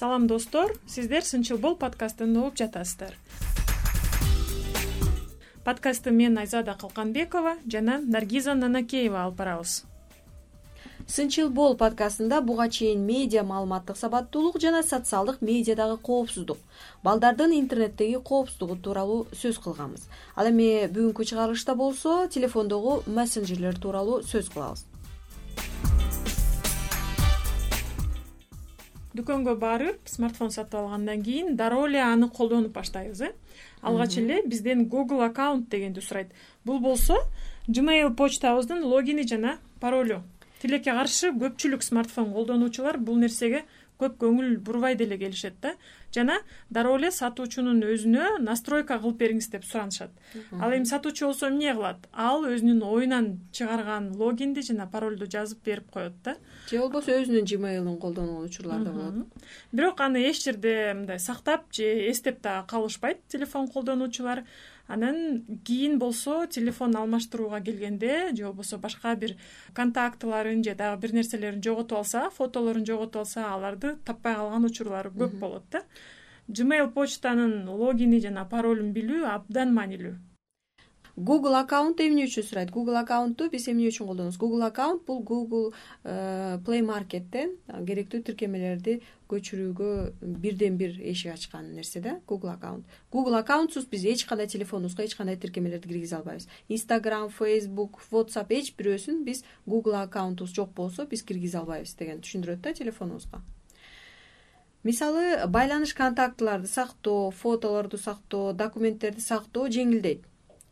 салам достор. Сиздер сынчыл бол подкастын угуп жатасыздар. Подкастты мен айзада калканбекова жана наргиза нанакеева алып барабыз. Сынчыл бол подкастында буга чейин медиа маалыматтык сабаттуулук жана социалдык медиадагы коопсуздук балдардын интернеттеги коопсуздугу тууралуу сөз кылганбыз. Ал эми бүгүнкү чыгарылышта болсо телефондогу мессенджерлер тууралуу сөз кылабыз дүкөнгө барып смартфон сатып алгандан кийин дароо эле аны колдонуп баштайбыз э? Алгач эле бизден google аккаунт дегенди сурайт. Бул болсо gmail почтабыздын логини жана паролу тилекке каршы көпчүлүк смартфон колдонуучулар бул нерсеге көп көңүл бурбай деле келишет да. Жана дароо эле сатуучунун өзүнө настройка кылып бериңиз деп суранышат. Ал эми сатуучу болсо эмне кылат? Ал өзүнүн оюнан чыгарган логинди жана паролду жазып берип коет да. Же болбосо өзүнүн gmailин колдонгон учурлар да болот бирок аны эч жерде мындай сактап же эстеп дагы калышпайт телефон колдонуучулар анан кийин болсо телефон алмаштырууга келгенде же болбосо башка бир контактыларын же дагы бир нерселерин жоготуп алса фотолорун жоготуп алса аларды таппай калган учурлары көп болот да. Gmail почтанын логини жана паролун билүү абдан маанилүү google аккаунт эмне үчүн сурайт? Google аккаунтту биз эмне үчүн колдонобуз? Google аккаунт бул google э, play markеттен керектүү тиркемелерди көчүрүүгө бирден бир эшик ачкан нерсе да google аккаунт. Google аккаунтсуз биз эч кандай телефонубузга эч кандай тиркемелерди киргизе албайбыз. Instagram facebook whatsapp эч бирөөсүн биз google аккаунтубуз жок болсо биз киргизе албайбыз дегенди түшүндүрөт да телефонубузга. Мисалы байланыш контактыларды сактоо фотолорду сактоо документтерди сактоо жеңилдейт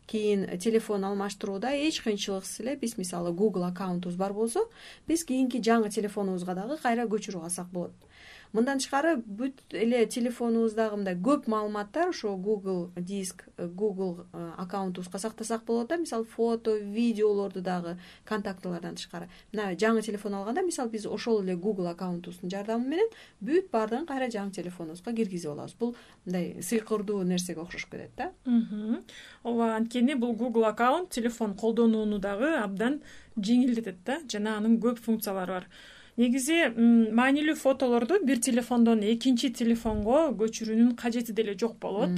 кийин телефон алмаштырууда эч кыйынчылыксыз эле биз мисалы google аккаунтубуз бар болсо биз кийинки жаңы телефонубузга дагы кайра көчүрүп алсак болот мындан тышкары бүт эле телефонубуздагы мындай көп маалыматтар ошо google диск google э, аккаунтубузга сактасак болот да. Мисалы фото видеолорду дагы контактылардан тышкары. Мына жаңы телефон алганда мисалы биз ошол эле google аккаунтубуздун жардамы менен бүт баардыгын кайра жаңы телефонубузга киргизип алабыз. Бул мындай сыйкырдуу нерсеге окшош кетет да. Ооба анткени бул google аккаунт телефон колдонууну дагы абдан жеңилдетет да. Жана анын көп функциялары бар негизи маанилүү фотолорду бир телефондон экинчи телефонго көчүрүүнүн кажети деле жок болот.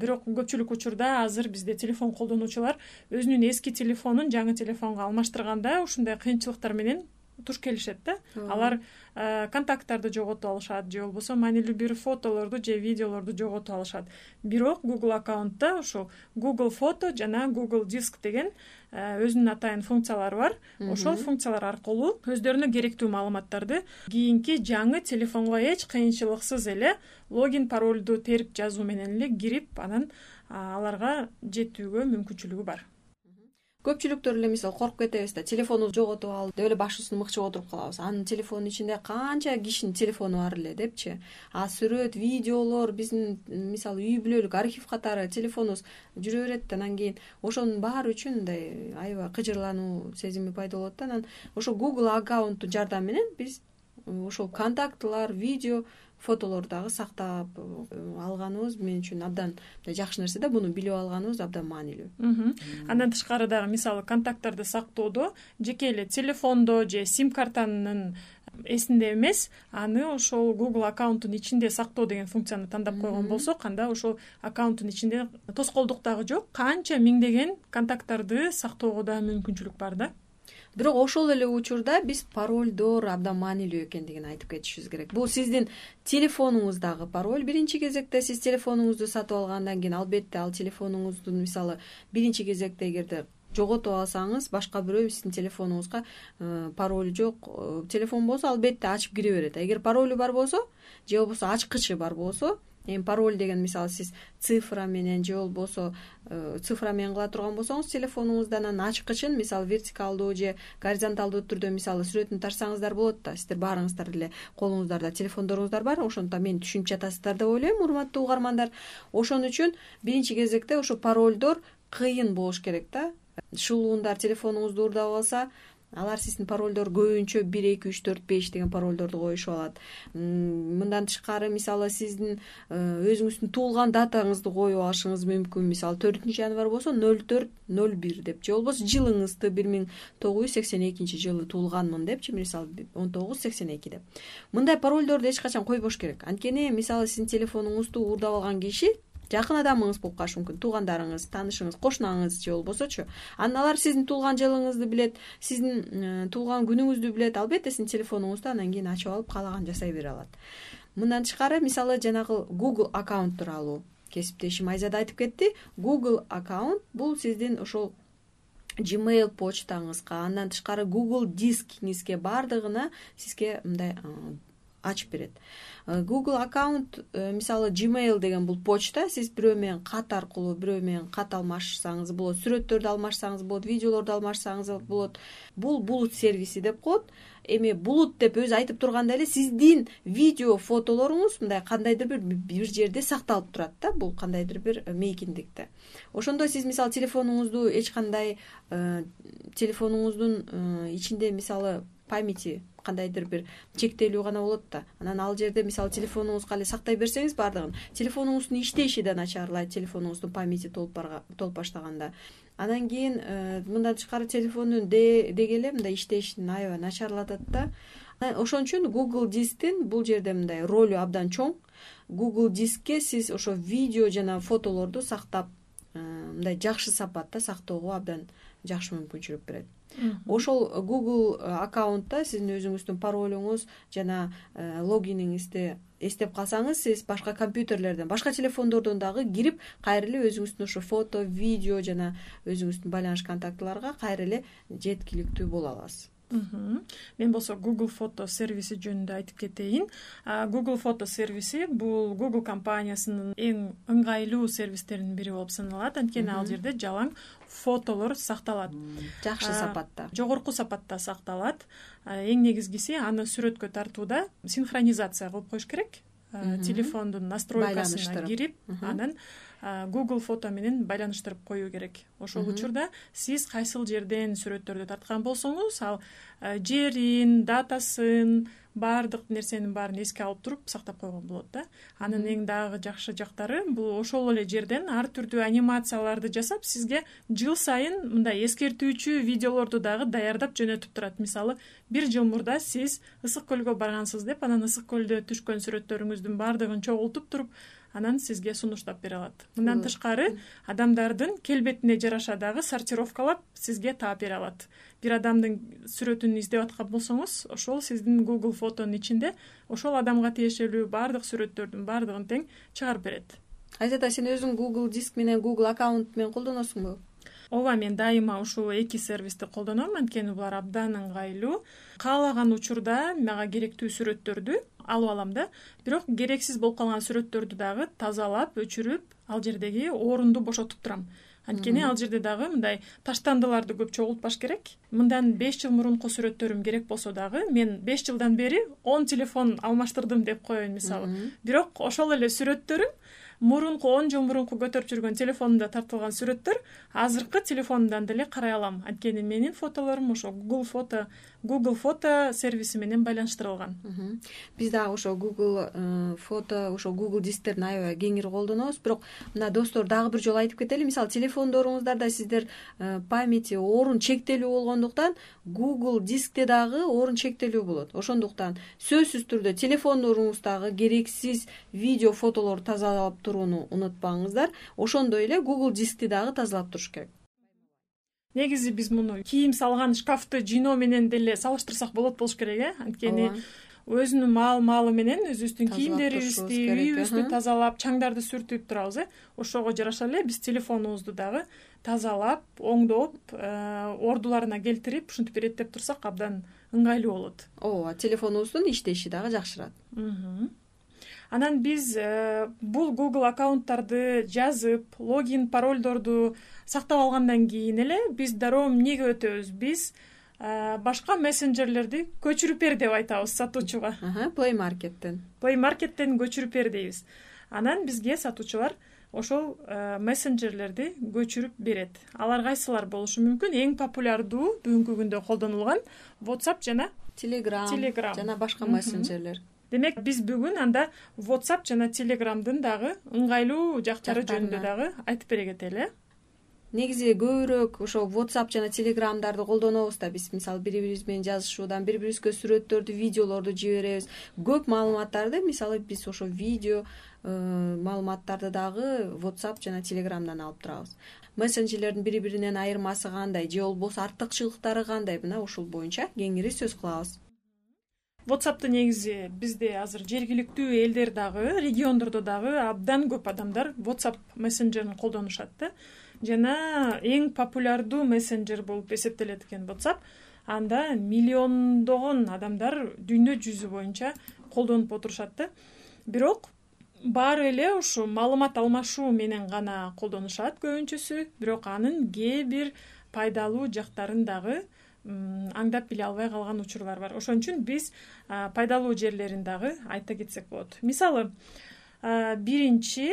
Бирок көпчүлүк учурда азыр бизде телефон колдонуучулар өзүнүн эски телефонун жаңы телефонго алмаштырганда ушундай кыйынчылыктар менен туш келишет да. Алар контакттарды жоготуп алышат же болбосо маанилүү бир фотолорду же видеолорду жоготуп алышат. Бирок google аккаунтта ушул google фото жана google диск деген өзүнүн атайын функциялары бар. Ошол функциялар аркылуу өздөрүнө керектүү маалыматтарды кийинки жаңы телефонго эч кыйынчылыксыз эле логин паролду терип жазуу менен эле кирип анан аларга жетүүгө мүмкүнчүлүгү бар көпчүлүктөр эле мисалы коркуп кетебиз да телефонубузду жоготуп алып деп эле баш үстүнө мыкчып отуруп калабыз. Анын телефонунун ичинде канча кишинин телефону бар эле депчи. А сүрөт видеолор биздин мисалы үй бүлөлүк архив катары телефонубуз жүрө берет да анан кийин ошонун баары үчүн мындай аябай кыжырлануу сезими пайда болот да. Анан ошо google аккаунттун жардамы менен биз ошол контактылар видео фотолорду дагы сактап э, алганыбыз. Мен үчүн абдан мындай жакшы нерсе да муну билип алганыбыз абдан маанилүү. Андан тышкары дагы мисалы контакттарды сактоодо жеке эле телефондо же сим картанын эсинде эмес аны ошол google аккаунттун ичинде сактоо деген функцияны тандап койгон болсок анда ошол аккаунттун ичинде тоскоолдук дагы жок канча миңдеген контакттарды сактоого дагы мүмкүнчүлүк бар да бирок ошол эле учурда биз паролдор абдан маанилүү экендигин айтып кетишибиз керек. Бул сиздин телефонуңуздагы пароль биринчи кезекте сиз телефонуңузду сатып алгандан кийин албетте ал телефонуңуздун мисалы биринчи кезекте эгерде жоготуп алсаңыз башка бирөө сиздин телефонуңузга э, паролу жок э, телефон болсо албетте ачып кире берет. Эгер паролу бар болсо же болбосо ачкычы бар болсо эми пароль деген мисалы сиз цифра менен же болбосо э, цифра менен кыла турган болсоңуз телефонуңузда анан ачкычын мисалы вертикалдуу же горизонталдуу түрдө мисалы сүрөтүн тартсаңыздар болот да. Сиздер баарыңыздар деле колуңуздарда телефондоруңуздар бар ошондуктан мени түшүнүп жатасыздар деп ойлойм урматтуу угармандар. Ошон үчүн биринчи кезекте ошо паролдор кыйын болуш керек да. Шылуундар телефонуңузду уурдап алса алар сиздин паролдор көбүнчө бир эки үч төрт беш деген паролдорду коюшуп алат. Мындан тышкары мисалы сиздин э, өзүңүздүн туулган датаңызды коюп алышыңыз мүмкүн. Мисалы төртүнчү январь болсо ноль төрт ноль бир деп. Же болбосо жылыңызды бир миң тогуз жүз сексен экинчи жылы туулганмын депчи мисалы он тогуз сексен эки деп. Мындай паролдорду эч качан койбош керек. Анткени мисалы сиздин телефонуңузду уурдап алган киши жакын адамыңыз болуп калышы мүмкүн. Туугандарыңыз таанышыңыз кошунаңыз же болбосочу. Анан алар сиздин туулган жылыңызды билет сиздин э, туулган күнүңүздү билет. Албетте сиздин телефонуңузду анан кийин ачып алып каалаганын жасай бере алат. Мындан тышкары мисалы жанагы google аккаунт тууралуу кесиптешим айзада айтып кетти. Google аккаунт бул сиздин ошол gmail почтаңызга андан тышкары google дискиңизге баардыгына сизге мындай э, ачып берет. Э, google аккаунт э, мисалы gmail деген бул почта сиз бирөө менен кат аркылуу бирөө менен кат алмашсаңыз болот сүрөттөрдү алмашсаңыз болот видеолорду алмашсаңыз болот. Бул булут сервиси деп коет. Эми булут деп өзү айтып тургандай эле сиздин видео фотолоруңуз мындай кандайдыр бир бир жерде сакталып турат да бул кандайдыр бир мейкиндикте. Ошондо сиз мисалы телефонуңузду эч кандай э, телефонуңуздун ичинде мисалы памяти кандайдыр бир чектелүү гана болот да. Анан ал жерде мисалы телефонуңузга эле сактай берсеңиз баардыгын. Телефонуңуздун иштеши да начарлайт телефонуңуздун памяти толуп баштаганда. Анан кийин э, мындан тышкары телефондун деги эле мындай иштешин аябай начарлатат да. Ошон үчүн google дисктин бул жерде мындай ролу абдан чоң. Google дискке сиз ошо видео жана фотолорду сактап э, мындай жакшы сапатта сактоого абдан жакшы мүмкүнчүлүк берет ошол google э, аккаунтта сиздин өзүңүздүн паролуңуз жана э, логиниңизди эстеп калсаңыз сиз башка компьютерлерден башка телефондордон дагы кирип кайра эле өзүңүздүн ошо фото видео жана өзүңүздүн байланыш контактыларга кайра эле жеткиликтүү боло аласыз мен болсо google фото сервиси жөнүндө айтып кетейин. Google фото сервиси бул google компаниясынын эң ыңгайлуу сервистеринин бири болуп саналат. Анткени ал жерде жалаң фотолор сакталат. Жакшы сапатта. жогорку сапатта сакталат. Эң негизгиси аны сүрөткө тартууда синхронизация кылып коюш керек. Телефондун настройкасына кирип анан google фото менен байланыштырып коюу керек. Ошол учурда сиз кайсыл жерден сүрөттөрдү тарткан болсоңуз ал жерин датасын баардык нерсенин баарын эске алып туруп сактап койгон болот да. Анын эң дагы жакшы жактары бул ошол эле жерден ар түрдүү анимацияларды жасап сизге жыл сайын мындай эскертүүчү видеолорду дагы даярдап жөнөтүп турат. Мисалы бир жыл мурда сиз ысык көлгө баргансыз деп анан ысык көлдө түшкөн сүрөттөрүңүздүн баардыгын чогултуп туруп анан сизге сунуштап бере алат. Мындан тышкары адамдардын келбетине жараша дагы сортировкалап сизге таап бере алат. Бир адамдын сүрөтүн издеп аткан болсоңуз ошол сиздин google фотонун ичинде ошол адамга тиешелүү баардык сүрөттөрдүн баардыгын тең чыгарып берет. Айзада сен өзүң google диск менен google аккаунт менен колдоносуңбу ооба мен дайыма ушул эки сервисти колдоном анткени булар абдан ыңгайлуу каалаган учурда мага керектүү сүрөттөрдү алып алам да. Бирок керексиз болуп калган сүрөттөрдү дагы тазалап өчүрүп ал жердеги орунду бошотуп турам. Анткени ал жерде дагы мындай таштандыларды көп чогултпаш керек. Мындан беш жыл мурунку сүрөттөрүм керек болсо дагы мен беш жылдан бери он телефон алмаштырдым деп коеюн мисалы. Бирок ошол эле сүрөттөрүм мурунку он жыл мурунку көтөрүп жүргөн телефонумда тартылган сүрөттөр азыркы телефонумдан деле карай алам. Анткени менин фотолорум ошол google фото google фото сервиси менен байланыштырылган. Биз дагы ошол google э, фото ошол google дисктерин аябай кеңири колдонобуз. Бирок мына достор дагы бир жолу айтып кетели. Мисалы телефондоруңуздарда сиздер э, памяти орун чектелүү болгондуктан google дискте дагы орун чектелүү болот. Ошондуктан сөзсүз түрдө телефондоруңуздагы керексиз видео фотолорду тазалап турууну унутпаңыздар. Ошондой эле google дискти дагы тазалап туруш керек негизи биз муну кийим салган шкафты жыйноо менен деле салыштырсак болот болуш керек э? Анткени өзүнүн маал маалы менен өзүбүздүн кийимдерибизди үйүбүздү тазалап чаңдарды сүртүп турабыз э? Ошого жараша эле биз телефонубузду дагы тазалап оңдоп э, ордуларына келтирип ушинтип иреттеп турсак абдан ыңгайлуу болот. Ооба телефонубуздун иштеши дагы жакшырат анан биз э, бул google аккаунттарды жазып логин паролдорду сактап алгандан кийин эле биз дароо эмнеге өтөбүз? Биз э, башка мессенджерлерди көчүрүп бер деп айтабыз сатуучуга. Play markettен play markettен көчүрүп бер дейбиз. Анан бизге сатуучулар ошол э, мессенджерлерди көчүрүп берет. Алар кайсылар болушу мүмкүн? Эң популярдуу бүгүнкү күндө колдонулган whatsapp жана телеграм телеграм жана башка мессенджерлер демек биз бүгүн анда whatsapp жана телеграмдын дагы ыңгайлуу жактары жөнүндө дагы айтып бере кетели э негизи көбүрөөк ошо whatsapp жана телеграмдарды колдонобуз да биз мисалы бири бирибиз менен жазышуудан бири бирибизге сүрөттөрдү видеолорду жиберебиз. Көп маалыматтарды мисалы биз ошо видео э, маалыматтарды дагы whatsapp жана телеграмдан алып турабыз. Мессенджерлердин бири биринен айырмасы кандай же болбосо артыкчылыктары кандай мына ушул боюнча кеңири сөз кылабыз whatsappты негизи бизде азыр жергиликтүү элдер дагы региондордо дагы абдан көп адамдар whatsapp мессенджерин колдонушат да. Жана эң популярдуу мессенджер болуп эсептелет экен whatsapp. Анда миллиондогон адамдар дүйнө жүзү боюнча колдонуп отурушат да. Бирок баары эле ушу маалымат алмашуу менен гана колдонушат көбүнчөсү. Бирок анын кээ бир пайдалуу жактарын дагы аңдап биле албай калган учурлар бар. Ошон үчүн биз пайдалуу жерлерин дагы айта кетсек болот. Мисалы биринчи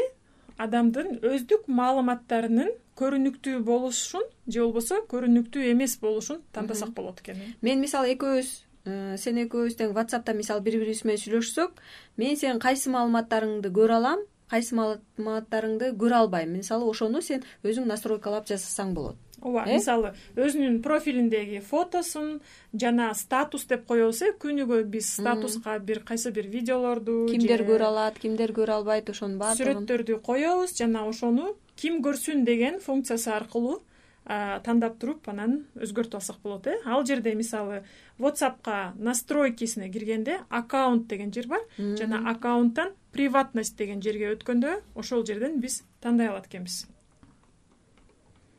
адамдын өздүк маалыматтарынын көрүнүктүү болушун же болбосо көрүнүктүү эмес болушун тандасак болот экен мен мисалы экөөбүз э, сен экөөбүз тең whatsappта мисалы бири бирибиз менен сүйлөшсөк мен сенин кайсы маалыматтарыңды көрө алам кайсы маалыматтарыңды көрө албайм. Мисалы ошону сен өзүң настройкалап жасасаң болот ооба э? мисалы өзүнүн профилиндеги фотосун жана статус деп коебуз э күнүгө биз статуска бир кайсы бир видеолорду кимдер көрө алат кимдер көрө албайт ошонун баардыгын. сүрөттөрдү коебуз жана ошону ким көрсүн деген функциясы аркылуу тандап туруп анан өзгөртүп алсак болот э? Ал жерде мисалы whatsappка настройкисине киргенде аккаунт деген жер бар. Жана аккаунттан приватность деген жерге өткөндө ошол жерден биз тандай алат экенбиз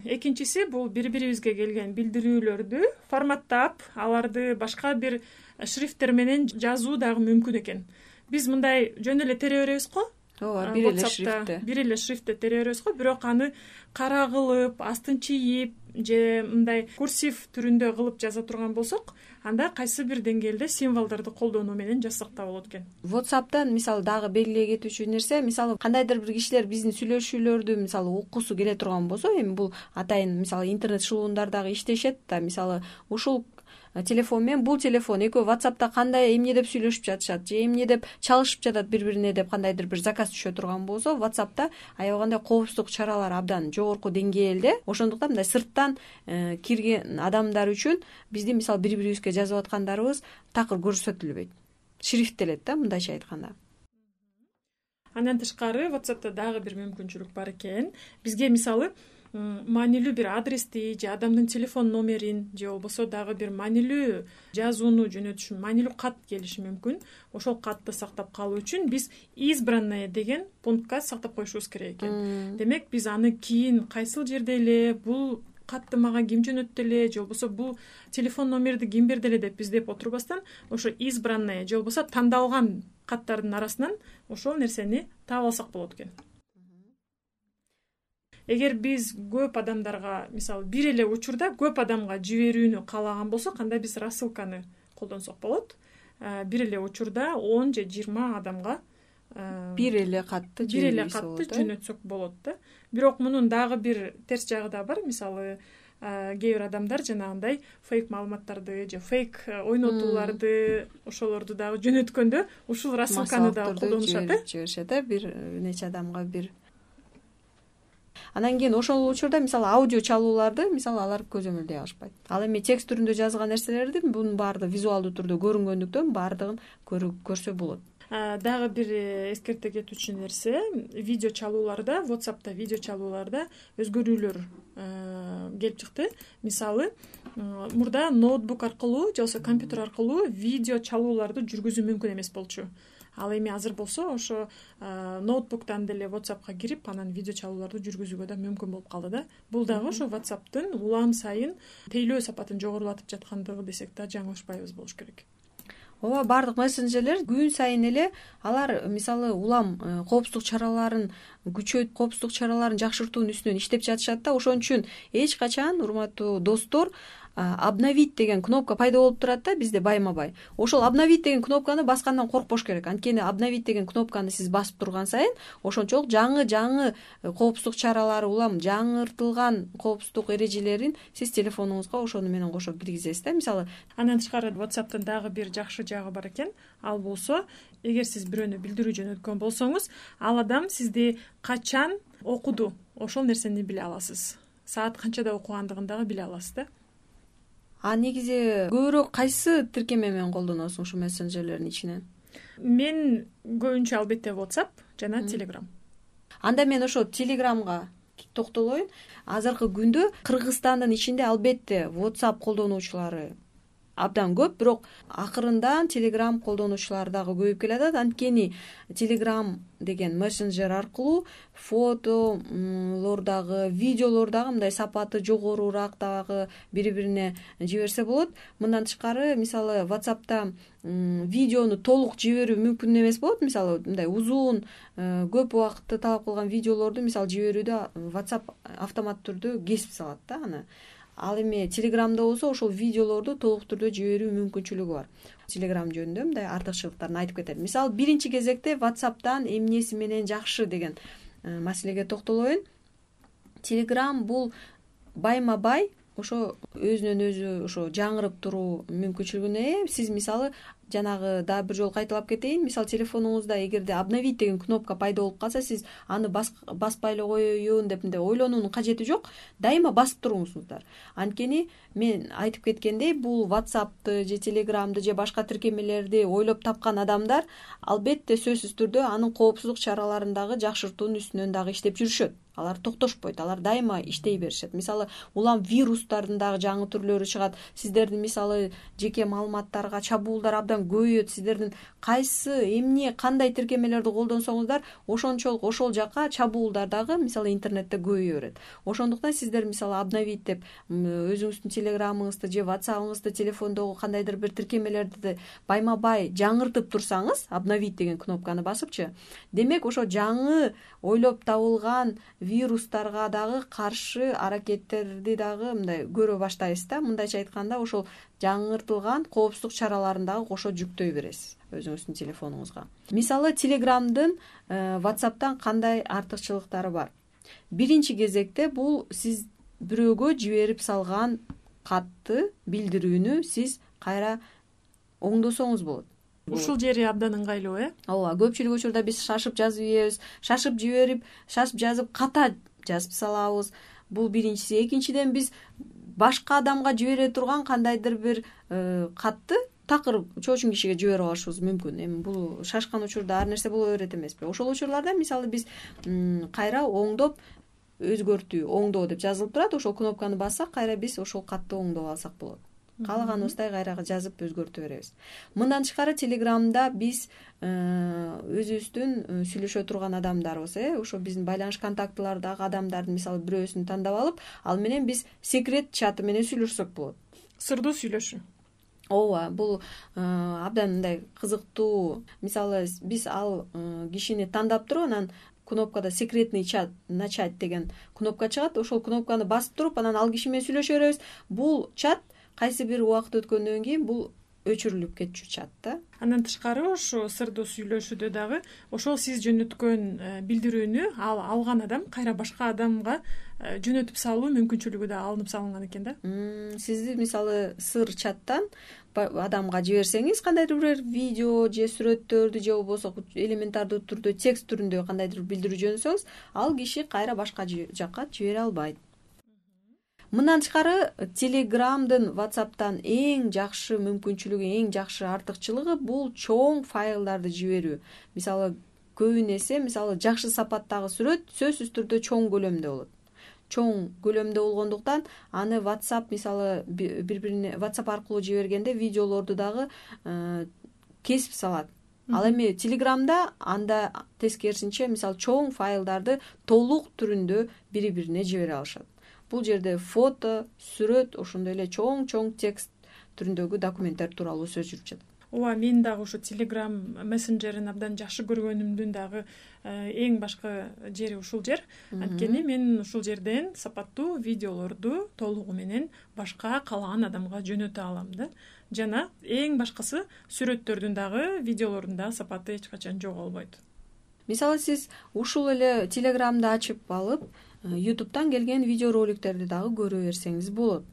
экинчиси бул бири бирибизге келген билдирүүлөрдү форматтап аларды башка бир шрифттер менен жазуу дагы мүмкүн экен. Биз мындай жөн эле тере беребиз го? Ооба бир эле шрифтте. бир эле шрифтте тере беребиз го? Бирок аны кара кылып астын чийип же мындай курсив түрүндө кылып жаза турган болсок анда кайсы бир деңгээлде символдорду колдонуу менен жазсак да болот экен? Whatsappтан мисалы дагы белгилей кетүүчү нерсе мисалы кандайдыр бир кишилер биздин сүйлөшүүлөрдү мисалы уккусу келе турган болсо эми бул атайын мисалы интернет шылуундар дагы иштешет да мисалы ушул телефон менен бул телефон экөө whatsappта кандай эмне деп сүйлөшүп жатышат же эмне деп чалышып жатат бири бирине деп кандайдыр бир заказ түшө турган болсо whatsappта аябагандай коопсуздук чаралары абдан жогорку деңгээлде. Ошондуктан мындай сырттан э, кирген адамдар үчүн биздин мисалы бири бирибизге жазып аткандарыбыз такыр көрсөтүлбөйт. Шрифттелет да мындайча айтканда. Андан тышкары whatsappта дагы бир мүмкүнчүлүк бар экен. Бизге мисалы маанилүү бир адрести же адамдын телефон номерин же болбосо дагы бир маанилүү жазууну жөнөтүш маанилүү кат келиши мүмкүн. Ошол катты сактап калуу үчүн биз избранное деген пунктка сактап коюшубуз керек экен. Демек биз аны кийин кайсыл жерде эле бул катты мага ким жөнөттү эле же болбосо бул телефон номерди ким берди эле деп издеп отурбастан ошо избранное же болбосо тандалган каттардын арасынан ошол нерсени таап алсак болот экен эгер биз көп адамдарга мисалы бир эле учурда көп адамга жиберүүнү каалаган болсок анда биз рассылканы колдонсок болот. Э, бир эле учурда он же жыйырма адамга э, бир эле катты бир эле катты э? жөнөтсөк болот да. Бирок мунун дагы бир терс жагы да бар. Мисалы кээ бир адамдар жанагындай фейк маалыматтарды же фейк ойнотууларды ошолорду дагы жөнөткөндө ушул рассылканы дагы колдонушат э. жиберишет э бир нече адамга бир анан кийин ошол учурда мисалы аудио чалууларды мисалы алар көзөмөлдөй алышпайт ал эми текст түрүндө жазылган нерселерди бунун баардыгы визуалдуу түрдө көрүнгөндүктөн баардыгын көрсө болот. Дагы бир э, эскерте кетүүчү нерсе видео чалууларда whatsappта видео чалууларда өзгөрүүлөр э, келип чыкты. Мисалы мурда ноутбук аркылуу же болбосо компьютер аркылуу видео чалууларды жүргүзүү мүмкүн эмес болчу ал эми азыр болсо ошо ноутбуктан деле whatsappка кирип анан видео чалууларды жүргүзүүгө да мүмкүн болуп калды да. Бул дагы ошо whatsappтын улам сайын тейлөө сапатын жогорулатып жаткандыгы десек да жаңылышпайбыз болуш керек. Ооба баардык мессенджерлер күн сайын эле алар мисалы улам э, коопсуздук чараларын күчөйт коопсуздук чараларын жакшыртуунун үстүнөн иштеп жатышат да. Ошон үчүн эч качан урматтуу достор обновить деген кнопка пайда болуп турат да бизде байма бай. Ошол обновить деген кнопканы баскандан коркпош керек. Анткени обновить деген кнопканы сиз басып турган сайын ошончолук жаңы жаңы коопсуздук чаралары улам жаңыртылган коопсуздук эрежелерин сиз телефонуңузга ошону менен кошо киргизесиз да. Мисалы андан тышкары whatsappтын дагы бир жакшы жагы бар экен. Ал болсо эгер сиз бирөөнү билдирүү жөнөткөн болсоңуз ал адам сизди качан окуду ошол нерсени биле аласыз? Саат канчада окугандыгын дагы биле аласыз да а негизи көбүрөөк кайсы тиркеме менен колдоносуң ушул мессенджерлердин ичинен? Мен көбүнчө албетте whatsapp жана telegram. Анда мен ошо телеграмга токтолоюн азыркы күндө кыргызстандын ичинде албетте whatsapp колдонуучулары абдан көп бирок акырындан телеграм колдонуучулар дагы көбөйүп келатат. Анткени телеграм деген мессенджер аркылуу фотолор дагы видеолор дагы мындай сапаты жогорураак дагы бири бирине жиберсе болот. Мындан тышкары мисалы whatsappта видеону толук жиберүү мүмкүн эмес болот. Мисалы мындай узун э, көп убакытты талап кылган видеолорду мисалы жиберүүдө whatsapp автоматтуу түрдө кесип салат да аны ал эми телеграмда болсо ошол видеолорду толук түрдө жиберүү мүмкүнчүлүгү бар. Телеграм жөнүндө мындай артыкчылыктарын айтып кетет мисалы биринчи кезекте whatsappтан эмнеси менен жакшы деген э, маселеге токтолоюн телеграм бул байма бай ошо өзүнөн өзү ошо жаңырып туруу мүмкүнчүлүгүнө ээ сиз мисалы жанагы дагы бир жолу кайталап кетейин мисалы телефонуңузда эгерде обновить деген кнопка пайда болуп калса сиз аны баспай эле коеюн деп мындай ойлонуунун кажети жок дайыма басып туруңуздар. Анткени мен айтып кеткендей бул whatsappты же телеграмды же башка тиркемелерди ойлоп тапкан адамдар албетте сөзсүз түрдө анын коопсуздук чараларын дагы жакшыртуунун үстүнөн дагы иштеп жүрүшөт алар токтошпойт алар дайыма иштей беришет. Мисалы улам вирустардын дагы жаңы түрлөрү чыгат. Сиздердин мисалы жеке маалыматтарга чабуулдар абдан көбөйөт сиздердин кайсы эмне кандай тиркемелерди колдонсоңуздар ошончолук ошол жака чабуулдар дагы мисалы интернетте көбөйө берет. Ошондуктан сиздер мисалы обновить деп өзүңүздүн телеграмыңызды же whatsappыңызды телефондогу кандайдыр бир тиркемелерди байма бай жаңыртып турсаңыз обновить деген кнопканы басыпчы. Демек ошо жаңы ойлоп табылган вирустарга дагы каршы аракеттерди дагы мындай көрө баштайсыз да. Мындайча айтканда ошол жаңыртылган коопсуздук чараларын дагы кошо жүктөй бересиз өзүңүздүн телефонуңузга. Мисалы телеграмдын э, whatsappтан кандай артыкчылыктары бар? Биринчи кезекте бул сиз бирөөгө жиберип салган катты билдирүүнү сиз кайра оңдосоңуз болот ушул жери абдан ыңгайлуу э? Ооба көпчүлүк учурда биз шашып жазып ийебиз шашып жиберип шашып жазып ката жазып салабыз. Бул биринчиси. Экинчиден биз башка адамга жибере турган кандайдыр бир э, катты такыр чоочун кишиге жиберип алышыбыз мүмкүн. Эми бул шашкан учурда ар нерсе боло берет эмеспи. Ошол учурларда мисалы биз кайра оңдоп өзгөртүү оңдоо деп жазылып турат. Ошол кнопканы бассак кайра биз ошол катты оңдоп алсак болот каалаганыбыздай кайра жазып өзгөртө беребиз. Мындан тышкары телеграмда биз э, өзүбүздүн э, сүйлөшө турган адамдарыбыз э ошо биздин байланыш контактылардагы адамдардын мисалы бирөөсүн тандап алып ал менен биз секрет чаты менен сүйлөшсөк болот. Сырдуу сүйлөшүү ооба бул э, абдан мындай кызыктуу. Мисалы биз ал кишини тандап туруп анан кнопкада секретный чат начать деген кнопка чыгат ошол кнопканы басып туруп анан ал киши менен сүйлөшө беребиз. Бул чат кайсы бир убакыт өткөндөн кийин бул өчүрүлүп кетчү чат да. Андан тышкары ошо сырдуу сүйлөшүүдө дагы ошол сиз жөнөткөн э, билдирүүнү ал алган адам кайра башка адамга э, жөнөтүп салуу мүмкүнчүлүгү да алынып салынган экен да. Сизди мисалы сыр чаттан адамга жиберсеңиз кандайдыр бир видео же сүрөттөрдү же болбосо элементардуу түрдө текст түрүндө кандайдыр бир билдирүү жөнөтсөңүз ал киши кайра башка жакка жибере албайт мындан тышкары телеграмдын whatsappтан эң жакшы мүмкүнчүлүгү эң жакшы артыкчылыгы бул чоң файлдарды жиберүү. Мисалы көбүн эсе мисалы жакшы сапаттагы сүрөт сөзсүз түрдө чоң көлөмдө болот. Чоң көлөмдө болгондуктан аны whatsapp мисалы бири бирине whatsapp аркылуу жибергенде видеолорду дагы э, кесип салат. Ал эми телеграмда анда тескерисинче мисалы чоң файлдарды толук түрүндө бири бирине жибере алышат бул жерде фото сүрөт ошондой эле чоң чоң текст түрүндөгү документтер тууралуу сөз жүрүп жатат. Ооба мен дагы ушу телеграм мессенджерин абдан жакшы көргөнүмдүн дагы э, эң башкы жери ушул жер. Анткени мен ушул жерден сапаттуу видеолорду толугу менен башка каалаган адамга жөнөтө алам да. Жана эң башкысы сүрөттөрдүн дагы видеолордун дагы сапаты эч качан жоголбойт мисалы сиз ушул эле телеграмды ачып алып ютубтан келген видеороликтерди дагы көрө берсеңиз болот.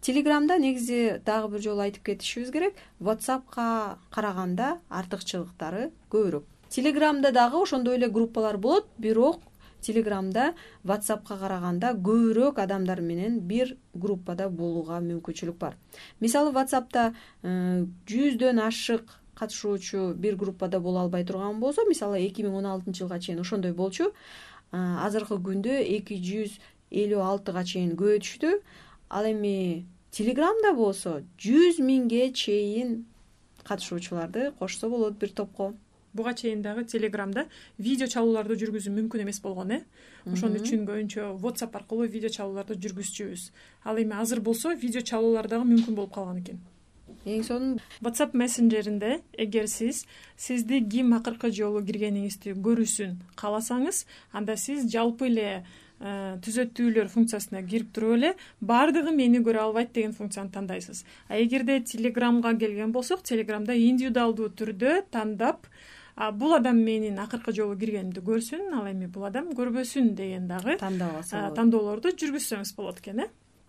Телеграмда негизи дагы бир жолу айтып кетишибиз керек. Whatsappка караганда артыкчылыктары көбүрөөк. Телеграмда дагы ошондой эле группалар болот бирок телеграмда whatsappка караганда көбүрөөк адамдар менен бир группада болууга мүмкүнчүлүк бар. Мисалы whatsappта э, жүздөн ашык катышуучу бир группада боло албай турган болсо мисалы эки миң он алтынчы жылга чейин ошондой болчу азыркы күндө эки жүз элүү алтыга чейин көбөйө түштү ал эми телеграмда болсо жүз миңге чейин катышуучуларды кошсо болот бир топко. Буга чейин дагы телеграмда видео чалууларды жүргүзүү мүмкүн эмес болгон э? Ошон үчүн көбүнчө whatsapp аркылуу видео чалууларды жүргүзчүбүз. Ал эми азыр болсо видео чалуулар дагы мүмкүн болуп калган экен эң сонун whatsapp мессенджеринде эгер сиз сизди ким акыркы жолу киргениңизди көрүүсүн кааласаңыз анда сиз жалпы эле э, түзөтүүлөр функциясына кирип туруп эле баардыгы мени көрө албайт деген функцияны тандайсыз. А эгерде телеграмга келген болсок телеграмда индивидуалдуу түрдө тандап бул адам менин акыркы жолу киргенимди көрсүн ал эми бул адам көрбөсүн деген дагы тандап алса болот. тандоолорду жүргүзсөңүз болот экен э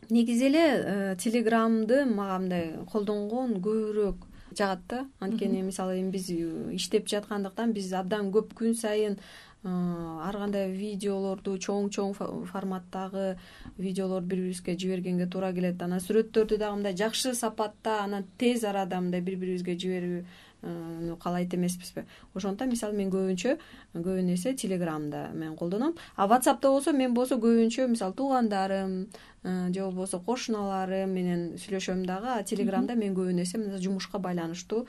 негизи эле э, телеграмды мага мындай колдонгон көбүрөөк жагат да. Анткени мисалы эми биз э, иштеп жаткандыктан биз абдан көп күн сайын э, ар кандай видеолорду чоң чоң форматтагы видеолорду бири бирибизге жибергенге туура келет. Анан сүрөттөрдү дагы мындай жакшы сапатта анан тез арада мындай бири бирибизге жиберүү каалайт эмеспизби. Ошондуктан мисалы мен көбүнчө көбүн эсе телеграмда мен колдоном а whatsappта болсо мен болсо көбүнчө мисалы туугандарым же болбосо кошуналарым менен сүйлөшөм дагы а телеграмда мен көбүн эсе мына жумушка байланыштуу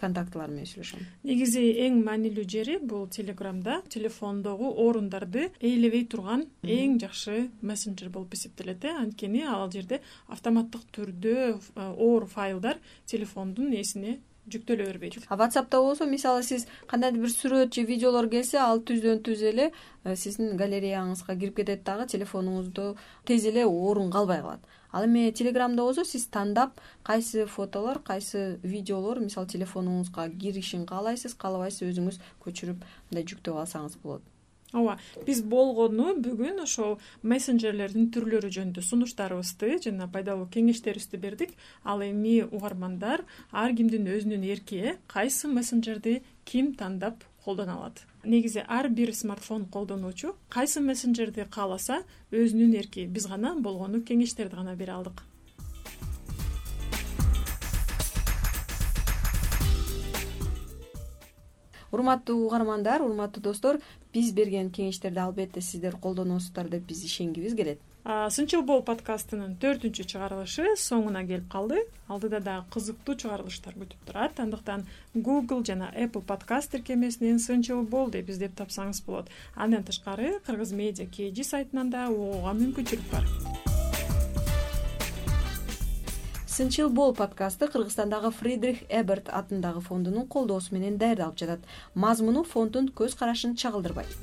контактылар менен сүйлөшөм. Негизи эң маанилүү жери бул телеграмда телефондогу орундарды ээлебей турган эң жакшы мессенджер болуп эсептелет э. Анткени ал жерде автоматтык түрдө э, оор файлдар телефондун ээсине жүктөлө бербейт. А whatsappта болсо мисалы сиз кандайдыр бир сүрөт же видеолор келсе ал түздөн түз эле э, сиздин галереяңызга кирип кетет дагы телефонуңузду тез эле орун калбай калат. Ал эми телеграмда болсо сиз тандап кайсы фотолор кайсы видеолор мисалы телефонуңузга киришин каалайсыз каалабайсыз өзүңүз көчүрүп мындай жүктөп алсаңыз болот. Ооба биз болгону бүгүн ошол мессенджерлердин түрлөрү жөнүндө сунуштарыбызды жана пайдалуу кеңештерибизди бердик. Ал эми угармандар ар кимдин өзүнүн эрки э кайсы мессенджерди ким тандап колдоно алат негизи ар бир смартфон колдонуучу кайсы мессенджерди кааласа өзүнүн эрки биз гана болгону кеңештерди гана бере алдык. Урматтуу угармандар урматтуу достор биз берген кеңештерди албетте сиздер колдоносуздар деп биз ишенгибиз келет сынчыл бол подкастынын төртүнчү чыгарылышы соңуна келип калды. Алдыда дагы кызыктуу чыгарылыштар күтүп турат. Андыктан google жана apple подкаст тиркемесинен сынчыл бол деп издеп тапсаңыз болот. Андан тышкары кыргыз медиа kg сайтынан да угууга мүмкүнчүлүк бар. Сынчыл бол подкасты кыргызстандагы фридрих эберт атындагы фондунун колдоосу менен даярдалып жатат. Мазмуну фонддун көз карашын чагылдырбайт